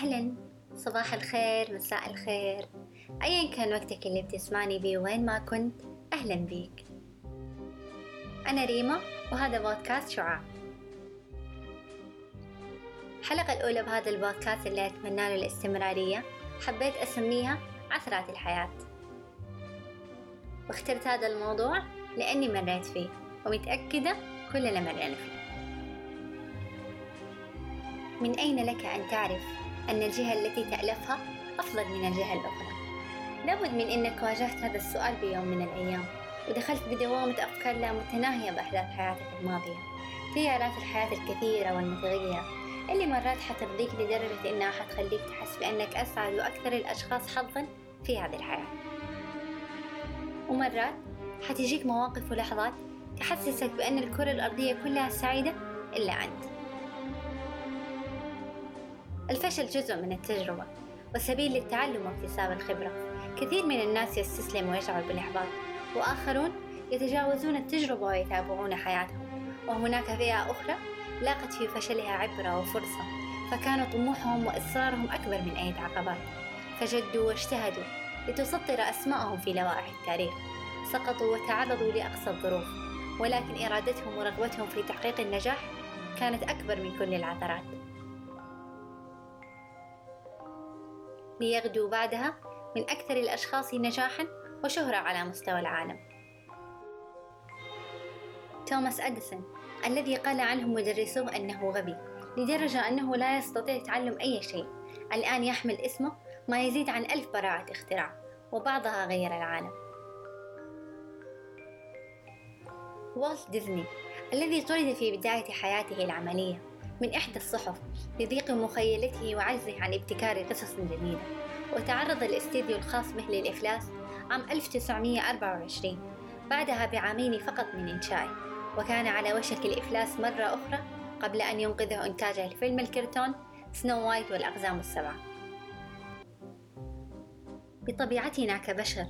أهلا. صباح الخير مساء الخير. أيا كان وقتك اللي بتسمعني بيه وين ما كنت أهلا بيك. أنا ريما وهذا بودكاست شعاع. الحلقة الأولى بهذا البودكاست اللي أتمنى له الاستمرارية حبيت أسميها عثرات الحياة. واخترت هذا الموضوع لأني مريت فيه ومتأكدة كلنا مرينا فيه. من أين لك أن تعرف أن الجهة التي تألفها أفضل من الجهة الأخرى؟ لابد من أنك واجهت هذا السؤال بيوم من الأيام ودخلت بدوامة أفكار لا متناهية بأحداث حياتك الماضية تيارات الحياة الكثيرة والمتغيرة اللي مرات حترضيك لدرجة إنها حتخليك تحس بأنك أسعد وأكثر الأشخاص حظا في هذه الحياة ومرات حتجيك مواقف ولحظات تحسسك بأن الكرة الأرضية كلها سعيدة إلا أنت الفشل جزء من التجربة وسبيل للتعلم واكتساب الخبرة. كثير من الناس يستسلم ويشعر بالإحباط وآخرون يتجاوزون التجربة ويتابعون حياتهم. وهناك فئة أخرى لاقت في فشلها عبرة وفرصة فكان طموحهم وإصرارهم أكبر من أي عقبات فجدوا واجتهدوا لتسطر أسماءهم في لوائح التاريخ. سقطوا وتعرضوا لأقصى الظروف ولكن إرادتهم ورغبتهم في تحقيق النجاح كانت أكبر من كل العثرات. ليغدوا بعدها من أكثر الأشخاص نجاحا وشهرة على مستوى العالم. توماس أديسون الذي قال عنه مدرسوه أنه غبي لدرجة أنه لا يستطيع تعلم أي شيء. الآن يحمل اسمه ما يزيد عن ألف براءة اختراع وبعضها غيّر العالم. والت ديزني الذي طرد في بداية حياته العملية. من إحدى الصحف لضيق مخيلته وعجزه عن ابتكار قصص جديدة. وتعرض الاستديو الخاص به للإفلاس عام 1924 بعدها بعامين فقط من إنشائه. وكان على وشك الإفلاس مرة أخرى قبل أن ينقذه إنتاجه الفيلم الكرتون سنو وايت والأقزام السبعة. بطبيعتنا كبشر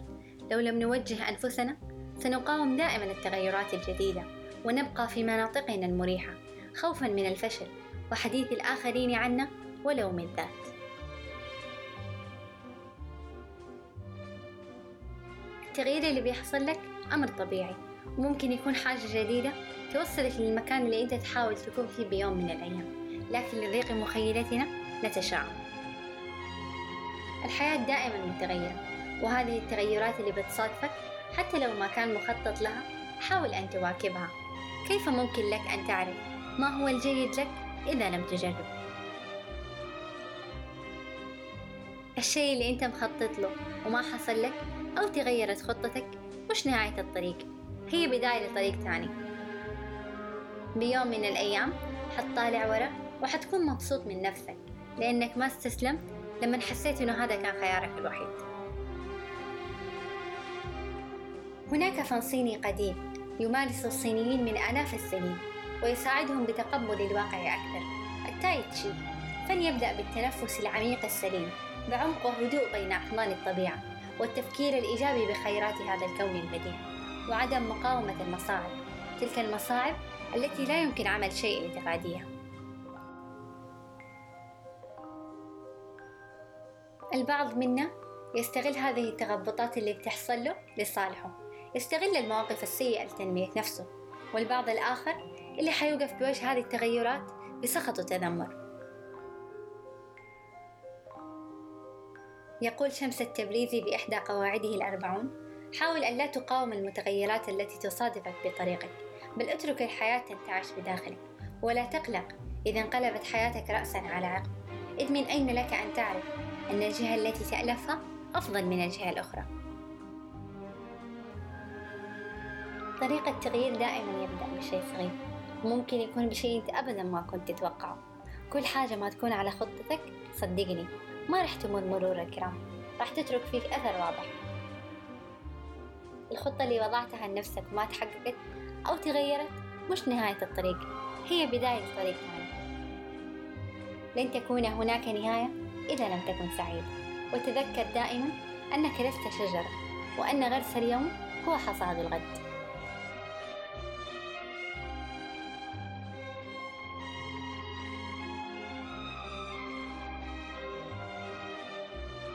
لو لم نوجه أنفسنا سنقاوم دائما التغيرات الجديدة ونبقى في مناطقنا المريحة خوفا من الفشل وحديث الآخرين عنا ولو من ذات. التغيير اللي بيحصل لك أمر طبيعي وممكن يكون حاجة جديدة توصلك للمكان اللي أنت تحاول تكون فيه بيوم من الأيام لكن لضيق مخيلتنا نتشاءم الحياة دائما متغيرة وهذه التغيرات اللي بتصادفك حتى لو ما كان مخطط لها حاول أن تواكبها. كيف ممكن لك أن تعرف ما هو الجيد لك إذا لم تجرب. الشيء اللي أنت مخطط له وما حصل لك أو تغيرت خطتك مش نهاية الطريق هي بداية لطريق تاني بيوم من الأيام حتطالع ورا وحتكون مبسوط من نفسك لأنك ما استسلمت لما حسيت إنه هذا كان خيارك الوحيد. هناك فن صيني قديم يمارس الصينيين من آلاف السنين. ويساعدهم بتقبل الواقع أكثر. التاي تشي فن يبدأ بالتنفس العميق السليم بعمق وهدوء بين أحضان الطبيعة والتفكير الإيجابي بخيرات هذا الكون البديع وعدم مقاومة المصاعب. تلك المصاعب التي لا يمكن عمل شيء لتفاديها البعض منا يستغل هذه التخبطات اللي بتحصل له لصالحه. يستغل المواقف السيئة لتنمية نفسه والبعض الآخر اللي حيوقف بوجه هذه التغيرات بسخط وتذمر. يقول شمس التبريزي بإحدى قواعده الأربعون حاول أن لا تقاوم المتغيرات التي تصادفك بطريقك بل اترك الحياة تنتعش بداخلك ولا تقلق إذا انقلبت حياتك رأسا على عقب. إذ من أين لك أن تعرف أن الجهة التي تألفها أفضل من الجهة الأخرى؟ طريق التغيير دائما يبدأ بشيء صغير. وممكن يكون بشيء أنت أبدا ما كنت تتوقعه. كل حاجة ما تكون على خطتك صدقني ما رح تمر مرور الكرام. راح تترك فيك أثر واضح. الخطة اللي وضعتها لنفسك ما تحققت أو تغيرت مش نهاية الطريق هي بداية طريق ثاني. لن تكون هناك نهاية إذا لم تكن سعيد. وتذكر دائما أنك لست شجرة وأن غرس اليوم هو حصاد الغد.